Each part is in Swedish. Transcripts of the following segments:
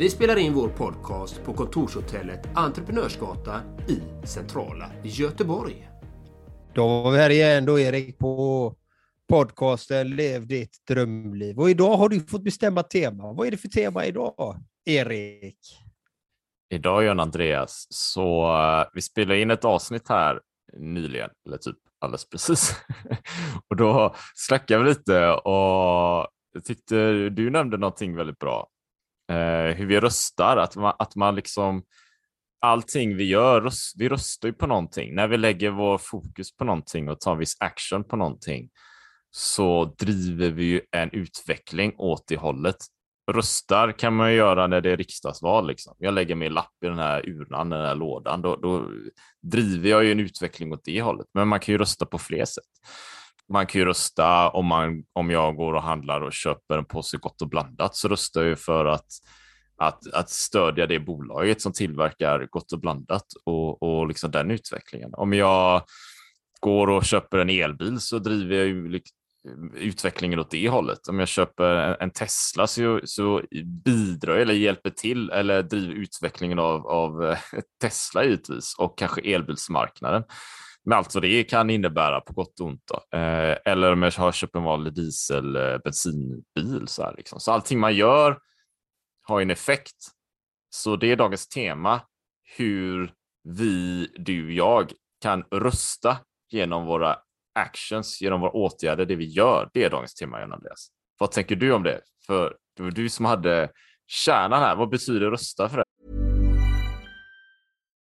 Vi spelar in vår podcast på kontorshotellet Entreprenörsgatan i centrala Göteborg. Då var vi här igen då Erik på podcasten Lev ditt drömliv. Och idag har du fått bestämma tema. Vad är det för tema idag, Erik? Idag John Andreas, så uh, vi spelade in ett avsnitt här nyligen, eller typ alldeles precis. och då snackade vi lite och jag tyckte du nämnde någonting väldigt bra eh, hur vi röstar, att man, att man liksom allting vi gör, vi röstar ju på någonting. När vi lägger vår fokus på någonting och tar viss action på någonting så driver vi ju en utveckling åt det hållet. Röstar kan man ju göra när det är riksdagsval. Liksom. Jag lägger min lapp i den här urnan, den här lådan. Då, då driver jag ju en utveckling åt det hållet. Men man kan ju rösta på fler sätt. Man kan ju rösta om, man, om jag går och handlar och köper en påse Gott och blandat så röstar jag för att att, att stödja det bolaget som tillverkar Gott och blandat och, och liksom den utvecklingen. Om jag går och köper en elbil så driver jag ju utvecklingen åt det hållet. Om jag köper en Tesla så, så bidrar eller hjälper till eller driver utvecklingen av, av eh, Tesla givetvis och kanske elbilsmarknaden med allt vad det kan innebära på gott och ont. Eh, eller om jag har köpt en vanlig diesel eh, bensinbil. Så, här, liksom. så allting man gör har en effekt. Så det är dagens tema, hur vi, du, jag kan rösta genom våra actions, genom våra åtgärder, det vi gör. Det är dagens tema, Jan Andreas. Vad tänker du om det? För det var du som hade kärnan här. Vad betyder rösta för dig?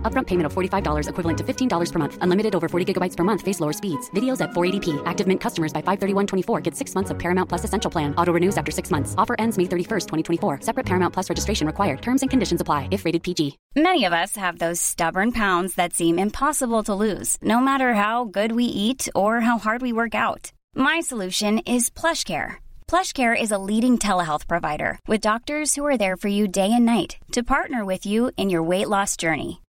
Upfront payment of $45 equivalent to $15 per month. Unlimited over 40 gigabytes per month. Face lower speeds. Videos at 480p. Active Mint customers by 531.24 get six months of Paramount Plus Essential Plan. Auto renews after six months. Offer ends May 31st, 2024. Separate Paramount Plus registration required. Terms and conditions apply if rated PG. Many of us have those stubborn pounds that seem impossible to lose, no matter how good we eat or how hard we work out. My solution is PlushCare. PlushCare is a leading telehealth provider with doctors who are there for you day and night to partner with you in your weight loss journey.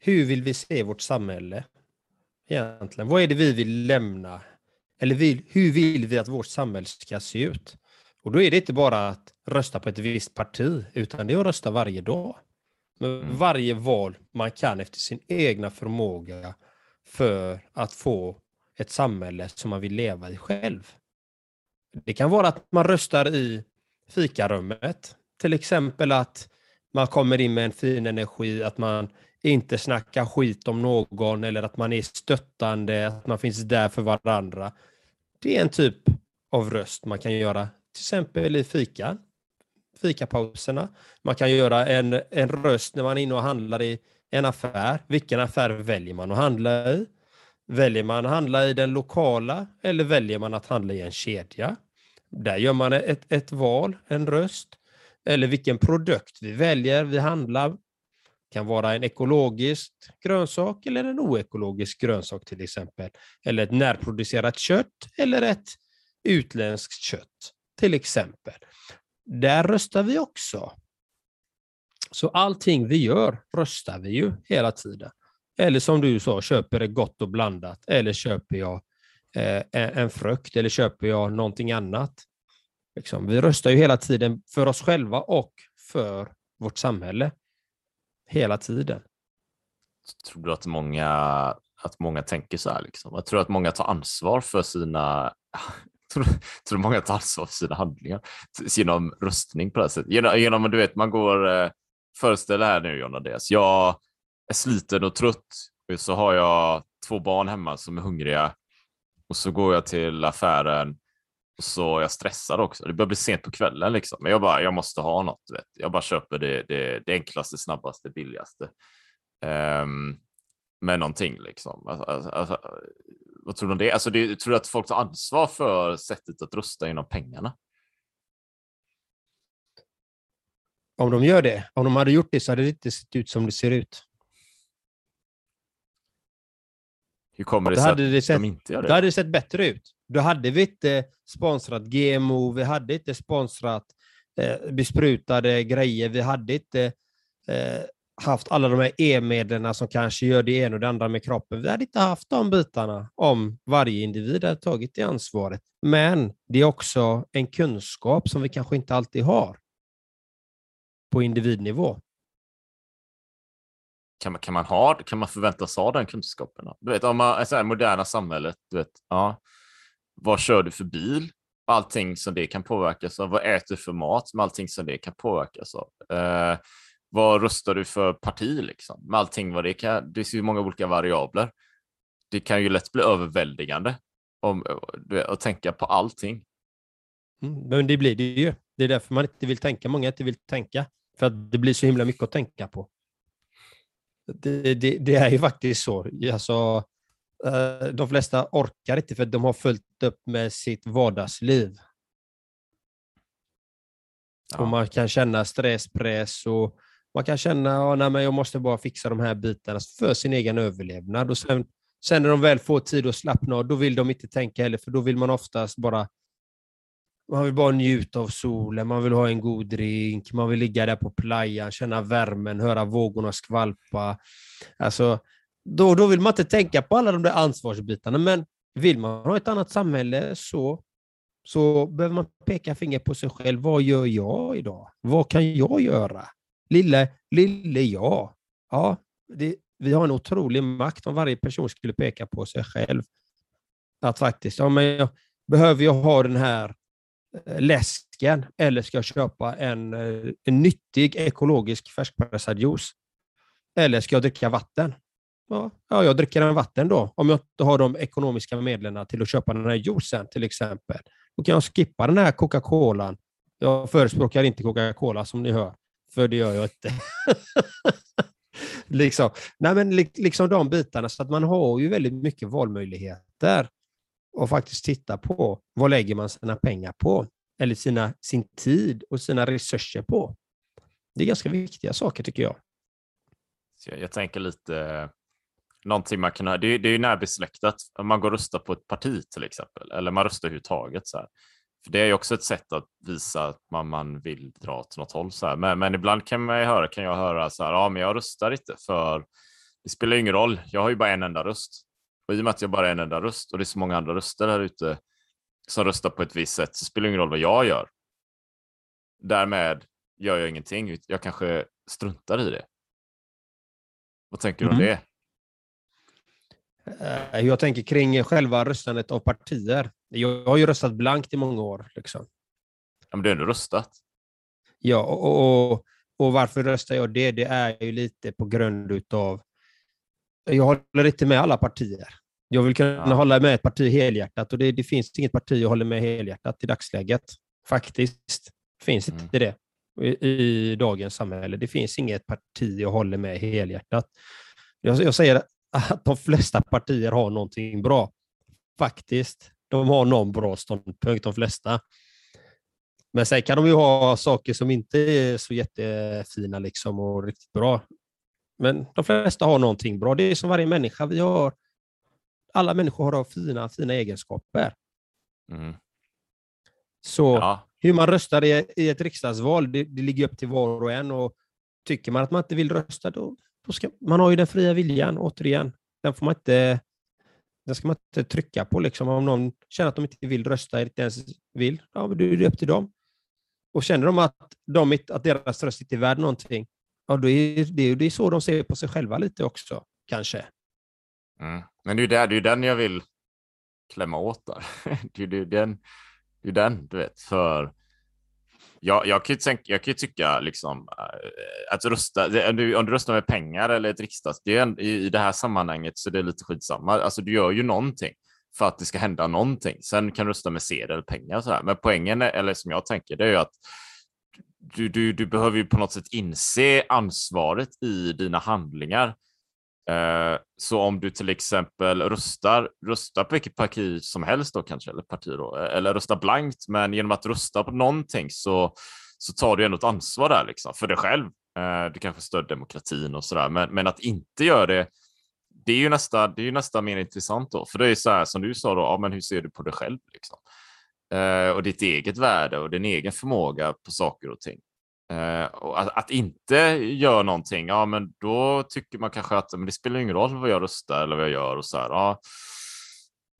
hur vill vi se vårt samhälle? Egentligen, vad är det vi vill lämna? Eller vill, hur vill vi att vårt samhälle ska se ut? Och då är det inte bara att rösta på ett visst parti, utan det är att rösta varje dag. Med varje val man kan efter sin egna förmåga för att få ett samhälle som man vill leva i själv. Det kan vara att man röstar i fikarummet. Till exempel att man kommer in med en fin energi, att man inte snacka skit om någon eller att man är stöttande, att man finns där för varandra. Det är en typ av röst man kan göra, till exempel i fika, fikapauserna. Man kan göra en, en röst när man är inne och handlar i en affär. Vilken affär väljer man att handla i? Väljer man att handla i den lokala eller väljer man att handla i en kedja? Där gör man ett, ett val, en röst. Eller vilken produkt vi väljer, vi handlar kan vara en ekologisk grönsak eller en oekologisk grönsak till exempel. Eller ett närproducerat kött eller ett utländskt kött till exempel. Där röstar vi också. Så allting vi gör röstar vi ju hela tiden. Eller som du sa, köper det gott och blandat. Eller köper jag eh, en frukt eller köper jag någonting annat. Liksom, vi röstar ju hela tiden för oss själva och för vårt samhälle. Hela tiden. Tror du att många, att många tänker så här? Liksom? Jag tror att många tar ansvar för sina tror, tror många tar ansvar för sina handlingar genom röstning på det här sättet. Genom, genom du vet, man går, eh, föreställ här nu John Andreas, jag är sliten och trött och så har jag två barn hemma som är hungriga och så går jag till affären så jag stressar också. Det börjar bli sent på kvällen liksom. Men jag bara, jag måste ha något. Vet. Jag bara köper det, det, det enklaste, snabbaste, billigaste. Um, med någonting liksom. Alltså, alltså, alltså, vad tror du om det? Alltså, det, tror du att folk tar ansvar för sättet att rösta inom pengarna? Om de gör det, om de hade gjort det så hade det inte sett ut som det ser ut. Hur kommer det sig hade att det sett, de inte gör det? Då hade det sett bättre ut. Då hade vi inte sponsrat GMO, vi hade inte sponsrat eh, besprutade grejer, vi hade inte eh, haft alla de här e-medlen som kanske gör det ena och det andra med kroppen. Vi hade inte haft de bitarna om varje individ hade tagit det ansvaret. Men det är också en kunskap som vi kanske inte alltid har på individnivå. Kan man, kan man, ha, kan man förväntas ha den kunskapen? Du vet, om man, alltså, det moderna samhället, du vet, ja, vad kör du för bil? Allting som det kan påverkas av. Vad äter du för mat? Med allting som det kan påverkas av. Eh, vad röstar du för parti liksom? Med allting vad det kan. Det finns ju många olika variabler. Det kan ju lätt bli överväldigande om, att tänka på allting. Mm, men det blir det ju. Det är därför man inte vill tänka. Många inte vill tänka. För att det blir så himla mycket att tänka på. Det, det, det är ju faktiskt så. Alltså, eh, de flesta orkar inte för de har följt upp med sitt vardagsliv. Ja. Och man kan känna stress, press och man kan känna att oh, jag måste bara fixa de här bitarna för sin egen överlevnad. Och sen, sen när de väl får tid att slappna av, då vill de inte tänka heller, för då vill man oftast bara man vill bara njuta av solen, man vill ha en god drink, man vill ligga där på playan, känna värmen, höra vågorna skvalpa. Alltså, då, då vill man inte tänka på alla de där ansvarsbitarna, men vill man ha ett annat samhälle så, så behöver man peka finger på sig själv. Vad gör jag idag? Vad kan jag göra? Lille, lille jag. Ja, det, vi har en otrolig makt om varje person skulle peka på sig själv. Att faktiskt, ja, men jag, behöver jag ha den här Eh, läsken eller ska jag köpa en, eh, en nyttig ekologisk färskpressad juice? Eller ska jag dricka vatten? Ja, ja, jag dricker en vatten då, om jag inte har de ekonomiska medlen till att köpa den här juicen till exempel. Då kan jag skippa den här Coca-Colan. Jag förespråkar inte Coca-Cola som ni hör för det gör jag inte. liksom. Nej, men liksom de bitarna, så att man har ju väldigt mycket valmöjligheter och faktiskt titta på vad lägger man sina pengar på? Eller sina, sin tid och sina resurser på. Det är ganska viktiga saker tycker jag. Jag, jag tänker lite, eh, någonting man kan ha, det, det är ju närbesläktat. Om man går och röstar på ett parti till exempel, eller man röstar överhuvudtaget. Så här. För det är ju också ett sätt att visa att man, man vill dra till något håll. Så här. Men, men ibland kan, man höra, kan jag höra så här, ja men jag röstar inte för det spelar ingen roll, jag har ju bara en enda röst. Och i och med att jag bara har en enda röst och det är så många andra röster här ute som röstar på ett visst sätt så spelar det ingen roll vad jag gör. Därmed gör jag ingenting, jag kanske struntar i det. Vad tänker du mm. om det? Eh, jag tänker kring själva röstandet av partier. Jag har ju röstat blankt i många år. Liksom. Ja, men du har ändå röstat. Ja, och, och, och, varför röstar jag det? Det är ju lite på grund av... Jag håller inte med alla partier. Jag vill kunna ja. hålla med ett parti helhjärtat och det, det, finns inget parti jag håller med helhjärtat i dagsläget. Faktiskt finns mm. inte det i, i, dagens samhälle. Det finns inget parti jag håller med helhjärtat. Jag, jag säger att de flesta partier har någonting bra. Faktiskt. De har någon bra ståndpunkt, de flesta. Men sen kan de ju ha saker som inte är så jättefina liksom och riktigt bra. Men de flesta har någonting bra. Det är som varje människa. Vi har, alla människor har fina, fina egenskaper. Mm. Så, ja. hur man röstar i, i ett riksdagsval, det, det ligger upp till var och en. Och tycker man att man inte vill rösta, då, då ska man har ju den fria viljan, återigen. Den får man inte den ska man inte trycka på. Liksom. Om någon känner att de inte vill rösta, inte ens vill, ja, men då är det upp till dem. Och känner de att, de, att deras röst inte är värd någonting, ja, det är det, det är så de ser på sig själva lite också, kanske. Mm. Men det är ju där, det är den jag vill klämma åt där. det är ju den, det är den, du vet, för jag, jag, kan ju tänka, jag kan ju tycka liksom eh, att rösta, om du, om du röstar med pengar eller ett riksdags, det är en, i, i det här sammanhanget så det är lite skitsamma. Alltså du gör ju någonting för att det ska hända någonting. Sen kan du rösta med sedel eller pengar och sådär. Men poängen, är, eller som jag tänker, det är ju att du, du, du behöver ju på något sätt inse ansvaret i dina handlingar. Eh, så om du till exempel röstar, röstar på vilket parti som helst då kanske, eller parti då, eh, eller röstar blankt, men genom att rösta på någonting så, så tar du ändå ett ansvar där liksom, för dig själv. Eh, du kanske stöder demokratin och sådär, men, men att inte göra det, det är ju nästan det är ju nästa mer intressant då, för det är så här som du sa då, ja, men hur ser du på dig själv liksom? Eh, och ditt eget värde och din egen förmåga på saker och ting. Eh, och att, att, inte göra någonting, ja men då tycker man kanske att men det spelar ingen roll vad jag röstar eller vad jag gör och så här. Ja.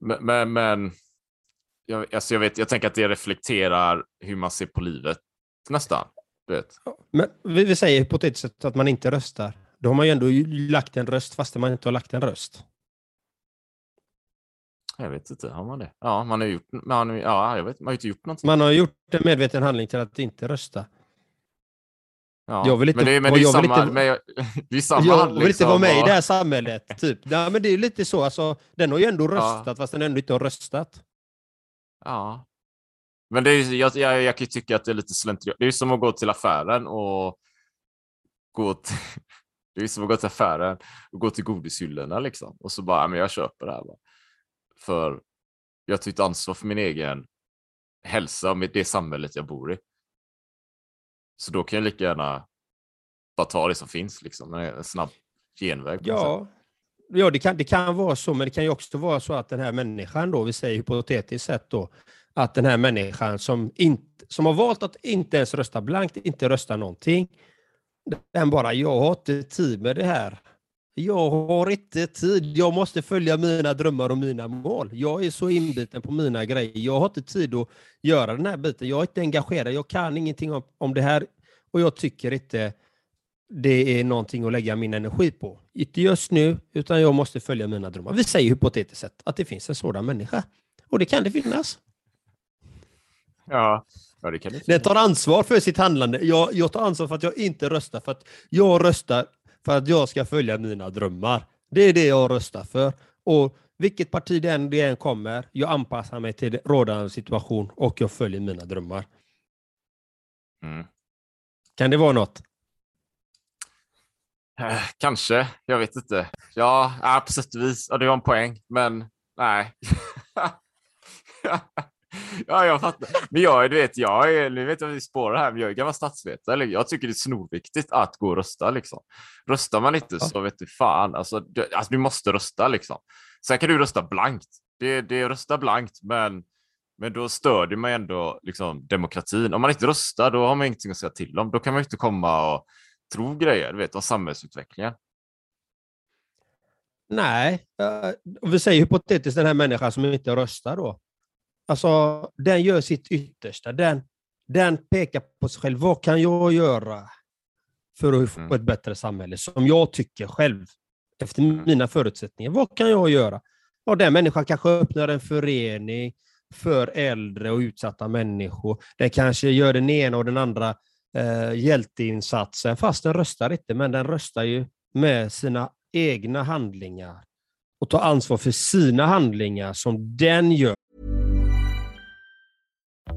Men, men, men jag, alltså jag, vet, jag tänker att det reflekterar hur man ser på livet nästan. Vet. Men vi, vi säger hypotetiskt att man inte röstar. Då har man ju ändå lagt en röst fast man inte har lagt en röst. Jag vet inte, har man det? Ja, man har gjort, man, ja, jag vet, man har inte gjort någonting. Man har gjort en medveten handling till att inte rösta. Ja, jag vill inte, men det, men det är samma, inte, men jag, det är samma jag vill inte vara med och... i det här samhället. Typ. Ja, men det är lite så, alltså, den har ju ändå röstat ja. fast den ändå inte har röstat. Ja. Men det är, jag, jag, jag kan ju tycka att det är lite slentrian. Det är som att gå till affären och gå till, det är som att gå till affären och gå till godishyllorna liksom. Och så bara, men jag köper det här. Bara. För jag tar ett ansvar för min egen hälsa och det samhället jag bor i. Så då kan jag lika gärna bara ta det som finns, liksom, en snabb genväg. Ja, ja det, kan, det kan vara så, men det kan ju också vara så att den här människan, då, vi säger hypotetiskt sett, då, att den här människan som, inte, som har valt att inte ens rösta blankt, inte rösta någonting, den bara, jag har inte tid med det här. Jag har inte tid. Jag måste följa mina drömmar och mina mål. Jag är så inbiten på mina grejer. Jag har inte tid att göra den här biten. Jag är inte engagerad. Jag kan ingenting om, om det här och jag tycker inte det är någonting att lägga min energi på. Inte just nu, utan jag måste följa mina drömmar. Vi säger hypotetiskt sett att det finns en sådan människa. Och det kan det finnas. Ja, ja det kan det finnas. Den tar ansvar för sitt handlande. Jag, jag tar ansvar för att jag inte röstar, för att jag röstar för att jag ska följa mina drömmar. Det är det jag röstar för. Och vilket parti det än, det än kommer, jag anpassar mig till rådande situation och jag följer mina drömmar. Mm. Kan det vara något? Eh, kanske, jag vet inte. Ja, ja på sätt och vis. Ja, det var en poäng, men nej. ja, jag fattar. Men jag, du vet, jag är, nu vet jag vi spårar här, men jag är gammal statsvetare. Jag tycker det är snorviktigt att gå och rösta. Liksom. Röstar man inte så vet du fan. Alltså, du, alltså, du måste rösta liksom. Sen kan du rösta blankt. Det, det är rösta blankt, men, men då stödjer man ändå liksom, demokratin. Om man inte röstar, då har man ingenting att säga till om. Då kan man inte komma och tro grejer, du vet, om samhällsutvecklingen. Nej, uh, vi säger hypotetiskt den här människan som inte röstar då. Alltså, den gör sitt yttersta. Den, den pekar på sig själv. Vad kan jag göra för att få mm. ett bättre samhälle? Som jag tycker själv, efter mina förutsättningar. Vad kan jag göra? Och den människan kanske öppnar en förening för äldre och utsatta människor. Den kanske gör den ena och den andra eh, hjälteinsatsen, fast den röstar inte, men den röstar ju med sina egna handlingar och tar ansvar för sina handlingar som den gör.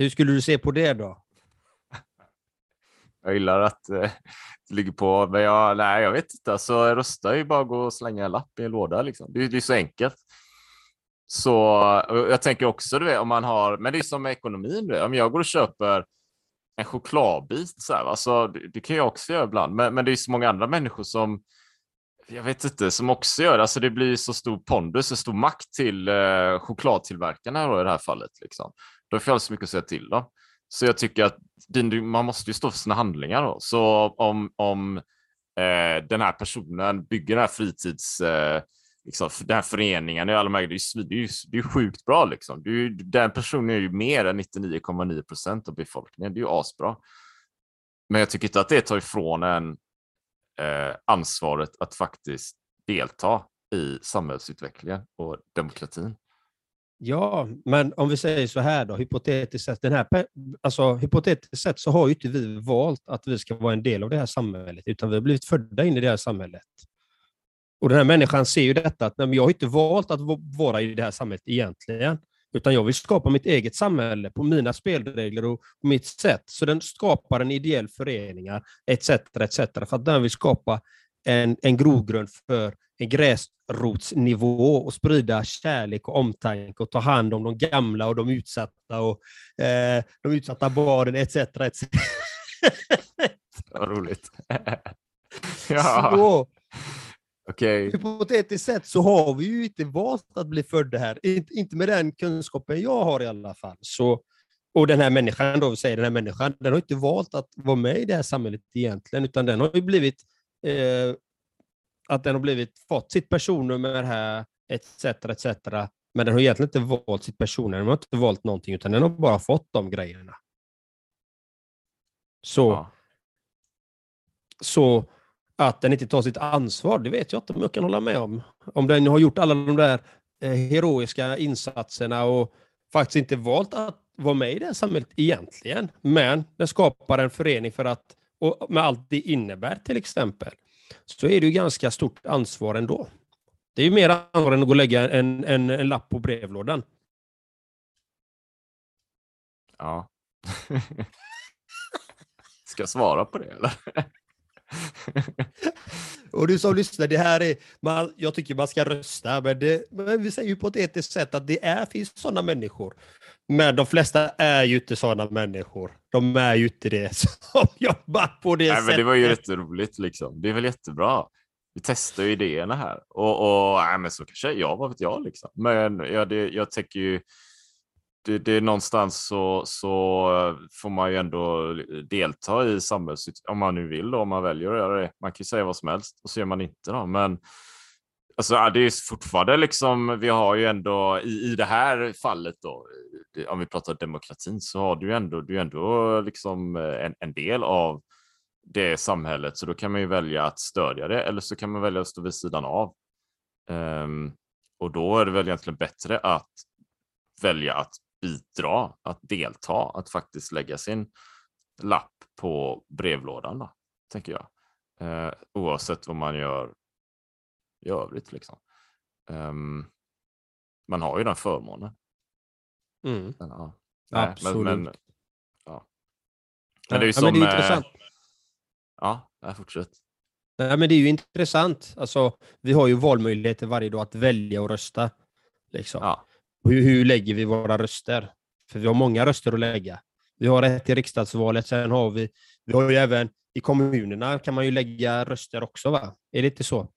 Hur skulle du se på det då? Jag gillar att eh, det ligger på, men jag, nej, jag vet inte. Alltså, rösta är ju bara att gå och slänga en lapp i en låda. Liksom. Det, det är så enkelt. Så jag tänker också, du vet, om man har, men det är som med ekonomin. Du vet, om jag går och köper en chokladbit, så här, alltså, det, det kan jag också göra ibland, men, men det är så många andra människor som jag vet inte, som också gör det. Alltså det blir så stor pondus, så stor makt till eh, chokladtillverkarna då, i det här fallet. Liksom. Då får jag så mycket att säga till om. Så jag tycker att din, man måste ju stå för sina handlingar. Då. Så om, om eh, den här personen bygger den här fritids... Eh, liksom, den här föreningen, i alla möjliga, det, är, det, är, det är sjukt bra. Liksom. Det är, den personen är ju mer än 99,9 procent av befolkningen. Det är ju asbra. Men jag tycker inte att det tar ifrån en eh, ansvaret att faktiskt delta i samhällsutvecklingen och demokratin. Ja, men om vi säger så här då, hypotetiskt sett, den här, alltså, hypotetiskt sett så har ju inte vi valt att vi ska vara en del av det här samhället, utan vi har blivit födda in i det här samhället. Och den här människan ser ju detta, att nej, jag har inte valt att vara i det här samhället egentligen, utan jag vill skapa mitt eget samhälle på mina spelregler och mitt sätt. Så den skapar en ideell föreningar, etc. etc. för att den vill skapa en, en grogrund för en gräsrotsnivå och sprida kärlek och omtanke och ta hand om de gamla och de utsatta och eh, de utsatta barnen etc. etc. Vad roligt. ja. Så, Okay. Hypotetiskt sett så har vi ju inte valt att bli födda här, inte med den kunskapen jag har i alla fall. Så, och den här människan, då, säger den här människan, den har inte valt att vara med i det här samhället egentligen, utan den har ju blivit eh, att den har blivit, fått sitt personnummer här, etc. etc. Men den har egentligen inte valt sitt personnummer, den har inte valt någonting, utan den har bara fått de grejerna. Så, ja. så att den inte tar sitt ansvar, det vet jag inte om jag kan hålla med om. Om den har gjort alla de där eh, heroiska insatserna och faktiskt inte valt att vara med i det här samhället egentligen, men den skapar en förening för att, och med allt det innebär till exempel, så är det ju ganska stort ansvar ändå. Det är ju mer ansvar än att gå och lägga en, en, en lapp på brevlådan. Ja. Ska jag svara på det eller? och du som lyssnar, det här är, man, jag tycker man ska rösta, men, det, men vi säger ju på ett etiskt sätt att det är, finns sådana människor. Men de flesta är ju inte sådana människor. De är ju inte det som jobbar på det Nej, sättet. Men det var ju jätteroligt liksom. Det är väl jättebra. Vi testar ju idéerna här. Och, och nej, men så kanske jag, vad vet jag liksom. Men ja, det, jag tänker ju det, det är någonstans så, så får man ju ändå delta i samhällsutvecklingen om man nu vill, då, om man väljer att göra det. Man kan ju säga vad som helst och så gör man inte. Då. Men alltså, det är fortfarande liksom, vi har ju ändå i, i det här fallet då, om vi pratar demokratin, så har du ju ändå, du är ändå liksom eh, en, en del av det samhället, så då kan man ju välja att stödja det eller så kan man välja att stå vid sidan av. Um, och då är det väl egentligen bättre att välja att bidra, att delta, att faktiskt lägga sin lapp på brevlådan, då, tänker jag. Uh, oavsett vad man gör i övrigt. Liksom. Um, man har ju den förmånen. Mm. Men, ja. Absolut. Men, men, ja. men det är ju ja, som... men det är eh, intressant. Ja, fortsätt. Nej, men det är ju intressant. Alltså, vi har ju valmöjligheter varje dag att välja och rösta. Liksom. Ja. Hur, hur lägger vi våra röster? För vi har många röster att lägga. Vi har rätt till riksdagsvalet, sen har vi, vi har ju även i kommunerna kan man ju lägga röster också, va? Är det inte så?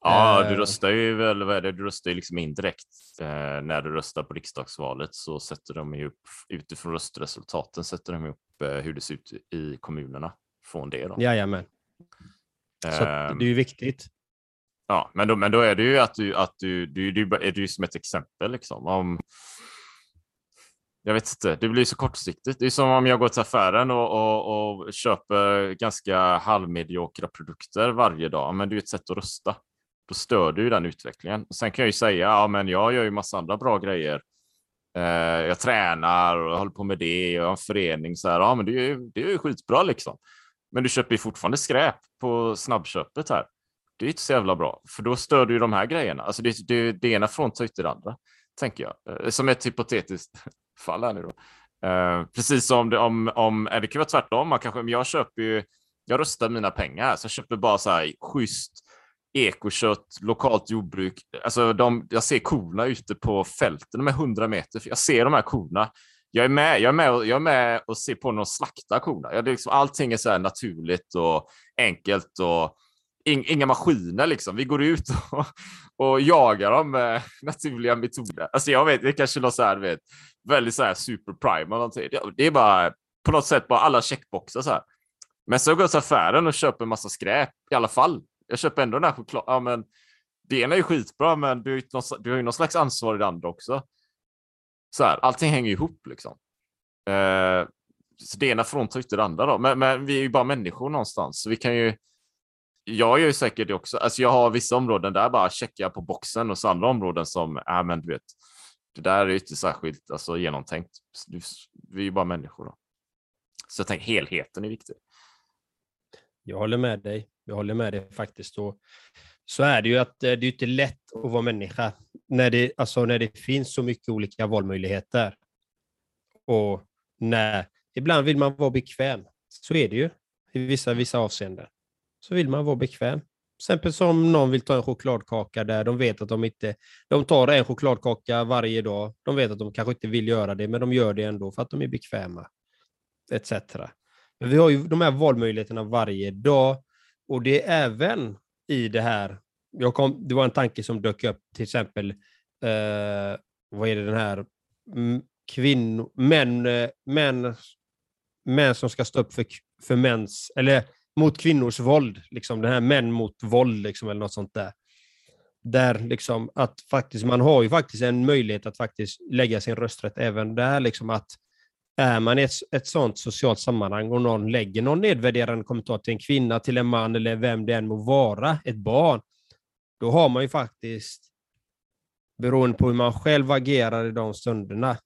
Ja, du Eh. röstar ju väl, vad är det, du röstar ju liksom indirekt. Eh, när du röstar på riksdagsvalet så sätter de ju upp, utifrån röstresultaten, sätter de upp eh, hur det ser ut i kommunerna från det. Då. Jajamän. Så att Ehm, det är ju viktigt. Ja, men då, men då är det ju att du, att du, du, du är du som ett exempel liksom. Om, jag vet inte, det blir så kortsiktigt. Det är som om jag går till affären och, och, och köper ganska halvmediokra produkter varje dag. Men det är ett sätt att rösta. Då stör du ju den utvecklingen. Sen kan jag ju säga, ja men jag gör ju massa andra bra grejer. Eh, jag tränar och håller på med det. Jag har en förening så här. Ja men det är ju, det är ju skitbra liksom. Men du köper ju fortfarande skräp på snabbköpet här. Det är inte så jävla bra, för då stör du ju de här grejerna. Alltså det, det, det ena fråntar inte det andra, tänker jag. Eh, som ett hypotetiskt fall här nu då. Eh, precis som det, om, om, eh, det kan vara tvärtom, man kanske, men jag köper ju, jag röstar mina pengar, så jag köper bara så här schysst ekokött, lokalt jordbruk. Alltså de, jag ser korna ute på fälten, de är 100 meter, jag ser de här korna. Jag är med, jag är med, och, jag är med och ser på när de slaktar korna. Jag, liksom, allting är så här naturligt och enkelt och inga maskiner liksom. Vi går ut och, och jagar dem med naturliga metoder. Alltså jag vet, det kanske är så här, vet, väldigt så här super prime någonting. Det är bara på något sätt bara alla checkboxar så här. Men så går jag till affären och köper en massa skräp i alla fall. Jag köper ändå den här chokladen. Ja, men det ena är ju skitbra, men du, du har ju någon slags ansvar i det andra också. Så här, allting hänger ihop liksom. Eh, så det ena fråntar inte det andra då. Men, men vi är ju bara människor någonstans, så vi kan ju jag gör ju säkert det också. Alltså jag har vissa områden där bara checkar jag på boxen och så andra områden som, ja men du vet, det där är inte särskilt alltså, genomtänkt. Vi är ju bara människor då. Så jag tänker helheten är viktig. Jag håller med dig. Jag håller med dig faktiskt. Och så är det ju att eh, det är inte lätt att vara människa när det, alltså när det finns så mycket olika valmöjligheter. Och när, ibland vill man vara bekväm. Så är det ju i vissa, vissa avseenden så vill man vara bekväm. Till exempel som någon vill ta en chokladkaka där de vet att de inte... De tar en chokladkaka varje dag. De vet att de kanske inte vill göra det, men de gör det ändå för att de är bekväma. Etc. Men vi har ju de här valmöjligheterna varje dag och det är även i det här. Jag kom, det var en tanke som dök upp, till exempel, eh, vad är det den här, kvinnor, män, eh, män, män som ska stå upp för, för mäns, eller mot kvinnors våld, liksom den här män mot våld liksom, eller något sånt där. Där liksom att faktiskt, man har ju faktiskt en möjlighet att faktiskt lägga sin rösträtt även där, liksom att är man i ett, ett sånt socialt sammanhang och någon lägger någon nedvärderande kommentar till en kvinna, till en man eller vem det än må vara, ett barn, då har man ju faktiskt, beroende på hur man själv agerar i de stunderna,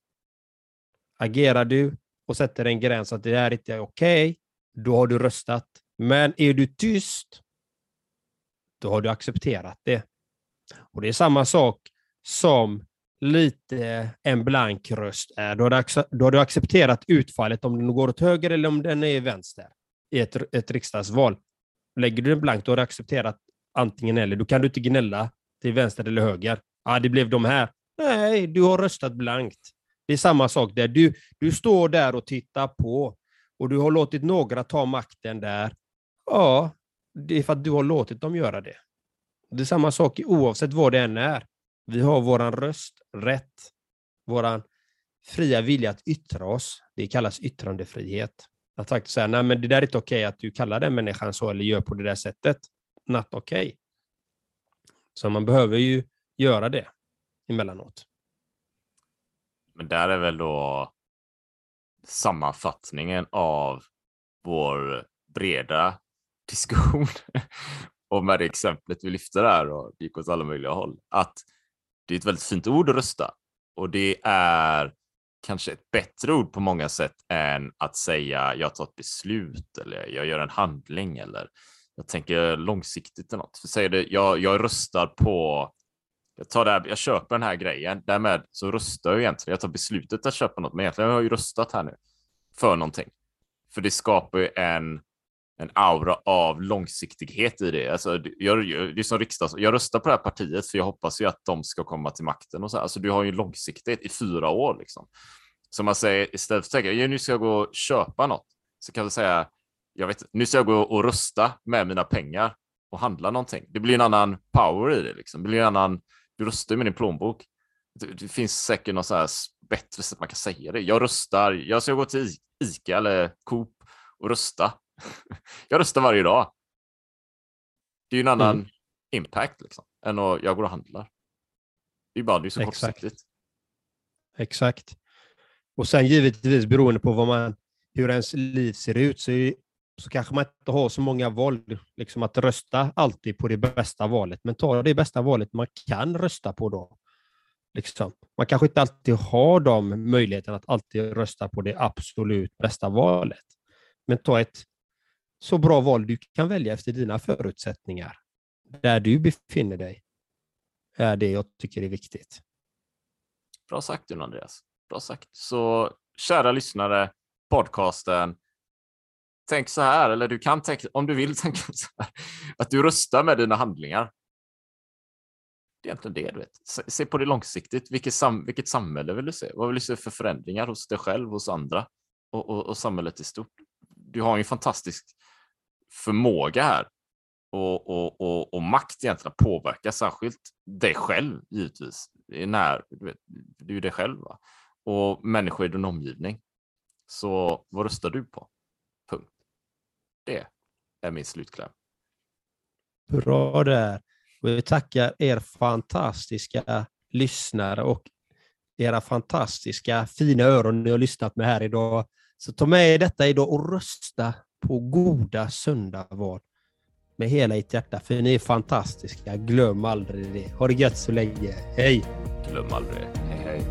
agerar du och sätter en gräns att det här inte är okej, okay, då har du röstat. Men är du tyst, då har du accepterat det. Och det är samma sak som lite en blank röst är. Då har, du, då har du accepterat utfallet om den går åt höger eller om den är vänster i ett, ett riksdagsval. Lägger du den blank, då har du accepterat antingen eller. Då kan du inte gnälla till vänster eller höger. Ja, ah, det blev de här. Nej, du har röstat blankt. Det är samma sak där. Du, du står där och tittar på och du har låtit några ta makten där Ja, det är för att du har låtit dem göra det. Det är samma sak oavsett vad det än är. Vi har våran röst, rätt, våran fria vilja att yttra oss. Det kallas yttrandefrihet. Att faktiskt säga, nej men det där är inte okej okay att du kallar den människan så eller gör på det där sättet. Not okej. Okay. Så man behöver ju göra det emellanåt. Men där är väl då sammanfattningen av vår breda diskussion och med det exemplet vi lyfte där och det gick åt alla möjliga håll, att det är ett väldigt fint ord att rösta och det är kanske ett bättre ord på många sätt än att säga jag tar ett beslut eller jag gör en handling eller jag tänker långsiktigt eller något. För säger det, jag, jag röstar på jag, tar det här, jag köper den här grejen, därmed så röstar jag egentligen. Jag tar beslutet att köpa något, men egentligen har jag ju röstat här nu för någonting. För det skapar ju en en aura av långsiktighet i det. Alltså, jag, det är som riksdags, jag röstar på det här partiet för jag hoppas ju att de ska komma till makten och så. Alltså, du har ju långsiktighet i fyra år liksom. Så man säger istället för att tänka, nu ska jag gå och köpa något, så kan du säga, jag vet, nu ska jag gå och rösta med mina pengar och handla någonting. Det blir en annan power i det liksom. Det blir en annan, du röstar med din plånbok. Det, det finns säkert något så här bättre sätt man kan säga det. Jag röstar, jag ska gå till Ica eller Coop och rösta jag röstar varje dag. Det är ju en annan mm. impact liksom, än att jag går och handlar. Det är bara det är så Exakt. kortsiktigt. Exakt. Och sen givetvis beroende på vad man, hur ens liv ser ut så, är, så kanske man inte har så många val, liksom att rösta alltid på det bästa valet. Men ta det bästa valet man kan rösta på då. Liksom. Man kanske inte alltid har de möjligheterna att alltid rösta på det absolut bästa valet. Men ta ett så bra val du kan välja efter dina förutsättningar. Där du befinner dig är det jag tycker är viktigt. Bra sagt Jon Andreas. Bra sagt. Så kära lyssnare, podcasten. Tänk så här, eller du kan tänka, om du vill tänka så här, att du röstar med dina handlingar. Det är egentligen det, du vet. Se, se på det långsiktigt. Vilket, sam, vilket samhälle vill du se? Vad vill du se för förändringar hos dig själv, hos andra och, och, och samhället i stort? Du har ju en fantastisk förmåga här och, och, och, och makt egentligen att påverka särskilt dig själv givetvis. När, du, vet, det är ju dig själv va? och människor i din omgivning. Så vad röstar du på? Punkt. Det är min slutkläm. Bra där. Vi tackar er fantastiska lyssnare och era fantastiska fina öron ni har lyssnat med här idag. Så ta med er detta idag och rösta på goda sunda val med hela ert hjärta, för ni är fantastiska. Glöm aldrig det. Ha det gött så länge. Hej! Glöm aldrig det. Hej hej.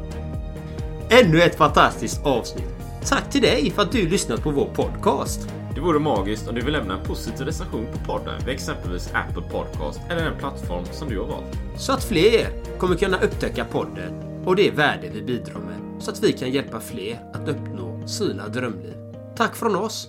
Ännu ett fantastiskt avsnitt. Tack till dig för att du lyssnat på vår podcast. Det vore magiskt om du vill lämna en positiv recension på podden vid exempelvis Apple Podcast eller den plattform som du har valt. Så att fler kommer kunna upptäcka podden och det värde vi bidrar med. Så att vi kan hjälpa fler att uppnå sina drömliv. Tack från oss.